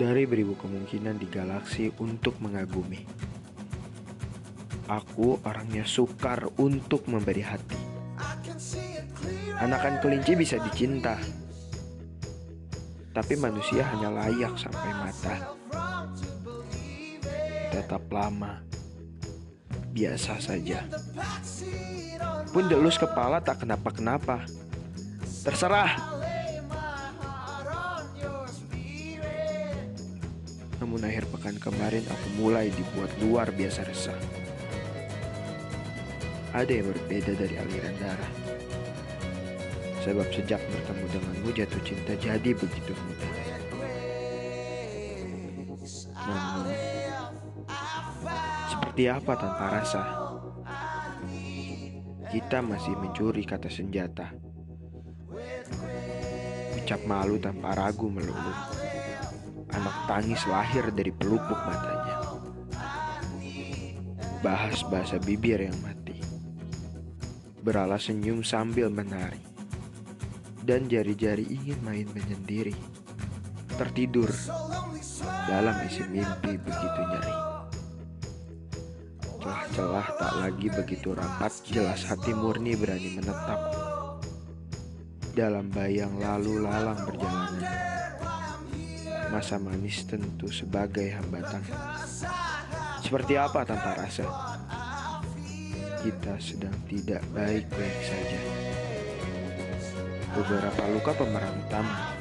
dari beribu kemungkinan di galaksi untuk mengagumi. Aku orangnya sukar untuk memberi hati. Anakan kelinci bisa dicinta, tapi manusia hanya layak sampai mata. Tetap lama, biasa saja. Pun delus kepala tak kenapa-kenapa. Terserah. Namun akhir pekan kemarin aku mulai dibuat luar biasa resah. Ada yang berbeda dari aliran darah. Sebab sejak bertemu denganmu jatuh cinta jadi begitu mudah. Namun, seperti apa tanpa rasa? Kita masih mencuri kata senjata. Ucap malu tanpa ragu melulu. Anak tangis lahir dari pelupuk matanya. Bahas bahasa bibir yang mati. Beralas senyum sambil menari. Dan jari-jari ingin main menyendiri. Tertidur dalam isi mimpi begitu nyeri. Celah-celah tak lagi begitu rapat, jelas hati murni berani menetap. Dalam bayang lalu lalang perjalanan masa manis tentu sebagai hambatan. Seperti apa tanpa rasa? Kita sedang tidak baik-baik saja. Beberapa luka pemeran utama